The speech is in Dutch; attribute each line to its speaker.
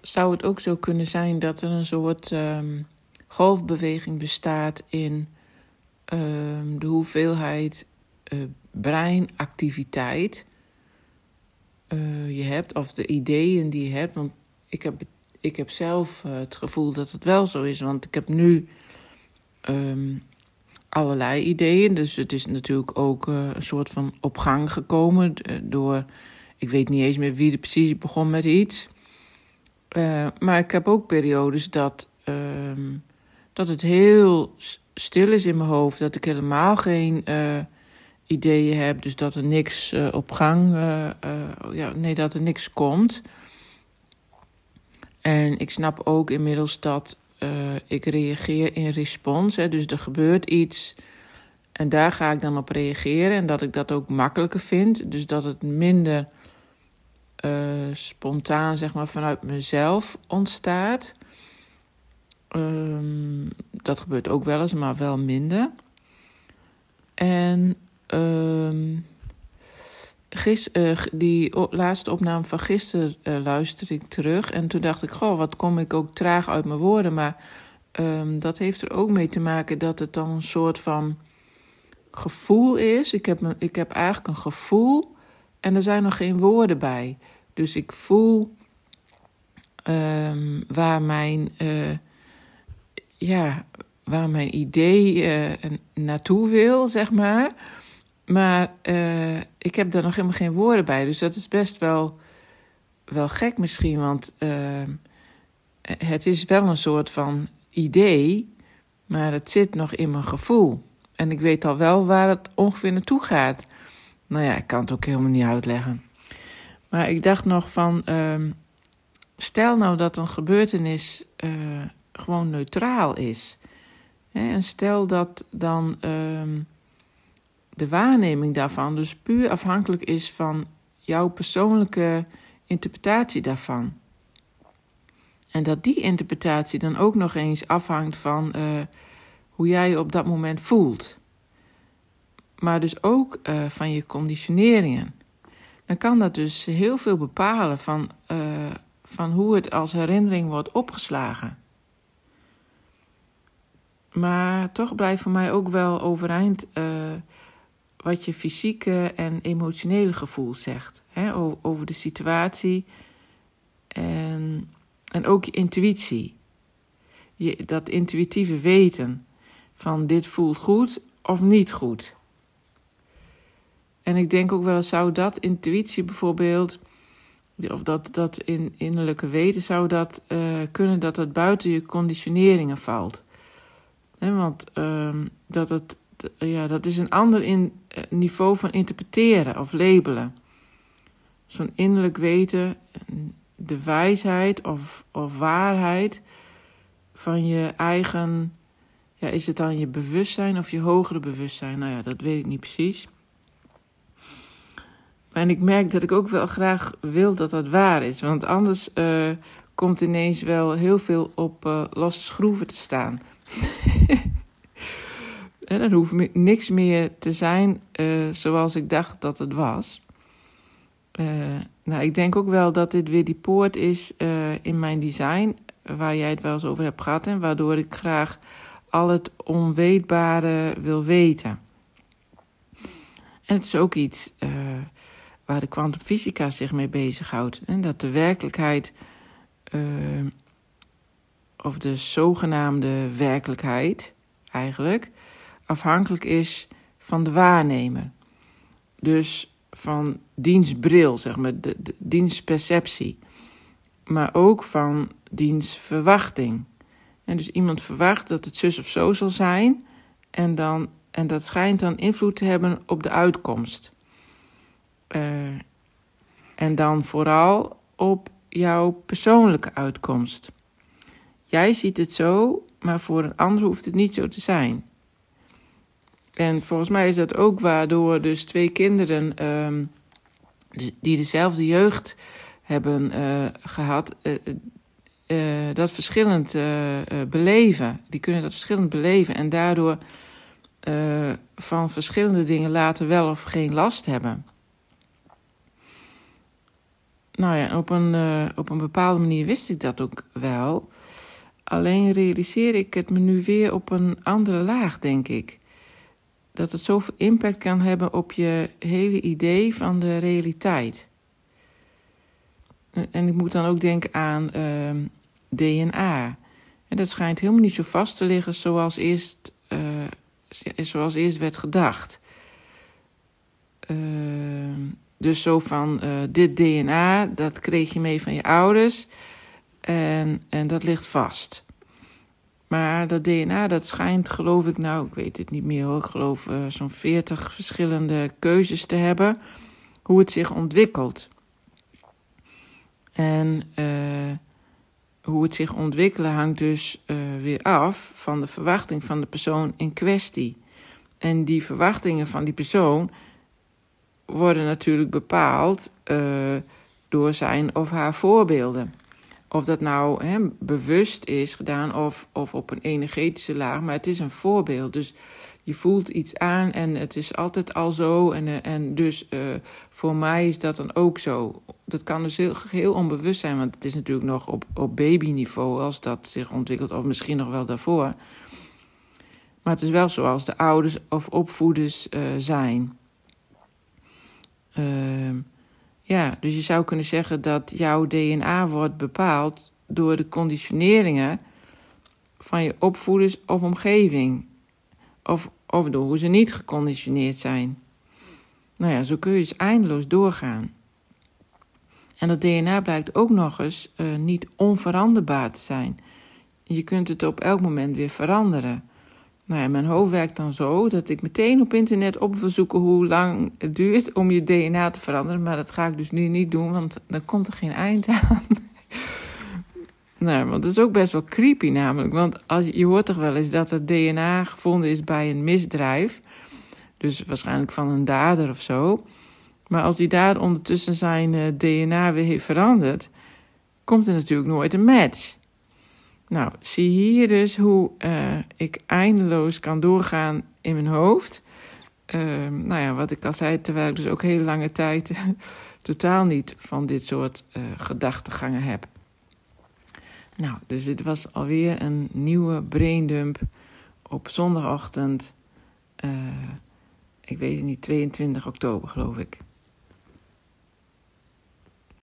Speaker 1: zou het ook zo kunnen zijn dat er een soort um, golfbeweging bestaat in um, de hoeveelheid uh, breinactiviteit uh, je hebt, of de ideeën die je hebt. Want ik heb, ik heb zelf uh, het gevoel dat het wel zo is, want ik heb nu um, allerlei ideeën. Dus het is natuurlijk ook een soort van op gang gekomen door. Ik weet niet eens meer wie er precies begon met iets. Uh, maar ik heb ook periodes dat, uh, dat het heel stil is in mijn hoofd. Dat ik helemaal geen uh, ideeën heb. Dus dat er niks op gang. ja, nee, dat er niks komt. En ik snap ook inmiddels dat ik reageer in respons. Hè, dus er gebeurt iets. En daar ga ik dan op reageren. En dat ik dat ook makkelijker vind. Dus dat het minder uh, spontaan, zeg maar, vanuit mezelf ontstaat. Um, dat gebeurt ook wel eens, maar wel minder. En gis, uh, die laatste opname van gisteren uh, luisterde ik terug. En toen dacht ik, goh, wat kom ik ook traag uit mijn woorden. Maar um, dat heeft er ook mee te maken dat het dan een soort van gevoel is. Ik heb, ik heb eigenlijk een gevoel en er zijn nog geen woorden bij. Dus ik voel um, waar mijn, uh, ja, waar mijn idee uh, naartoe wil, zeg maar. Maar uh, ik heb daar nog helemaal geen woorden bij. Dus dat is best wel, wel gek misschien. Want ehm, het is wel een soort van idee, maar het zit nog in mijn gevoel. En ik weet al wel waar het ongeveer naartoe gaat. Nou ja, ik kan het ook helemaal niet uitleggen. Maar ik dacht nog van, uh, stel nou dat een gebeurtenis uh, gewoon neutraal is. Hè, en stel dat dan uh, de waarneming daarvan dus puur afhankelijk is van jouw persoonlijke interpretatie daarvan. En dat die interpretatie dan ook nog eens afhangt van uh, hoe jij je op dat moment voelt. Maar dus ook uh, van je conditioneringen dan kan dat dus heel veel bepalen van, uh, van hoe het als herinnering wordt opgeslagen. Maar toch blijft voor mij ook wel overeind uh, wat je fysieke en emotionele gevoel zegt. Hè, over de situatie en, en ook je intuïtie. Je, dat intuïtieve weten van dit voelt goed of niet goed. En ik denk ook wel zou dat intuïtie bijvoorbeeld, of dat, dat in innerlijke weten, zou dat uh, kunnen dat het buiten je conditioneringen valt. Want uh, dat, het, ja, dat is een ander in, uh, niveau van interpreteren of labelen. Zo'n innerlijk weten, de wijsheid of, of waarheid van je eigen, ja, is het dan je bewustzijn of je hogere bewustzijn? Nou ja, dat weet ik niet precies. En ik merk dat ik ook wel graag wil dat dat waar is. Want anders uh, komt ineens wel heel veel op uh, losse schroeven te staan. en dan hoeft niks meer te zijn zoals ik dacht dat het was. nou, ik denk ook wel dat dit weer die poort is in mijn design, waar jij het wel eens over hebt gehad, en waardoor ik graag al het onweetbare wil weten. En het is ook iets waar de kwantumfysica zich mee bezighoudt. En dat de werkelijkheid, uh, of de zogenaamde werkelijkheid eigenlijk, afhankelijk is van de waarnemer. Dus van dienstbril, zeg maar, de, de dienstperceptie. Maar ook van dienstverwachting. En dus iemand verwacht dat het zus of zo zal zijn. En, dan, en dat schijnt dan invloed te hebben op de uitkomst. Uh, en dan vooral op jouw persoonlijke uitkomst. Jij ziet het zo, maar voor een ander hoeft het niet zo te zijn. En volgens mij is dat ook waardoor dus twee kinderen um, die dezelfde jeugd hebben uh, gehad, uh, dat verschillend beleven. Die kunnen dat verschillend beleven en daardoor van verschillende dingen later wel of geen last hebben. Nou ja, op een, uh, op een bepaalde manier wist ik dat ook wel. Alleen realiseer ik het me nu weer op een andere laag, denk ik. Dat het zoveel impact kan hebben op je hele idee van de realiteit. En ik moet dan ook denken aan ehm, DNA. En dat schijnt helemaal niet zo vast te liggen zoals eerst, uh, zoals eerst werd gedacht. Uh, dus zo van uh, dit DNA, dat kreeg je mee van je ouders en, en dat ligt vast. Maar dat DNA, dat schijnt, geloof ik, nou, ik weet het niet meer hoor, ik geloof uh, zo'n 40 verschillende keuzes te hebben hoe het zich ontwikkelt. En uh, hoe het zich ontwikkelen hangt dus weer af van de verwachting van de persoon in kwestie. En die verwachtingen van die persoon worden natuurlijk bepaald uh, door zijn of haar voorbeelden. Of dat nou hè, bewust is gedaan of, of op een energetische laag, maar het is een voorbeeld. Dus je voelt iets aan en het is altijd al zo. En, uh, en dus uh, voor mij is dat dan ook zo. Dat kan dus heel, heel onbewust zijn, want het is natuurlijk nog op, op babyniveau als dat zich ontwikkelt, of misschien nog wel daarvoor. Maar het is wel zoals de ouders of opvoeders zijn. Uh, ja, dus je zou kunnen zeggen dat jouw DNA wordt bepaald door de conditioneringen van je opvoeders of omgeving. Of, of door hoe ze niet geconditioneerd zijn. Nou ja, zo kun je dus eindeloos doorgaan. En dat DNA blijkt ook nog eens uh, niet onveranderbaar te zijn. Je kunt het op elk moment weer veranderen. Nou mijn hoofd werkt dan zo dat ik meteen op internet op wil zoeken hoe lang het duurt om je DNA te veranderen. Maar dat ga ik dus nu niet doen, want dan komt er geen eind aan. nou, want dat is ook best wel creepy namelijk. Want als, je hoort toch wel eens dat er DNA gevonden is bij een misdrijf. Dus waarschijnlijk van een dader of zo. Maar als die dader ondertussen zijn uh, DNA weer heeft veranderd, komt er natuurlijk nooit een match. Nou, zie hier dus hoe uh, ik eindeloos kan doorgaan in mijn hoofd. Uh, nou ja, wat ik al zei, terwijl ik dus ook hele lange tijd totaal niet van dit soort uh, gedachtegangen heb. Nou, dus dit was alweer een nieuwe braindump op zondagochtend. Uh, ik weet het niet, 22 oktober geloof ik.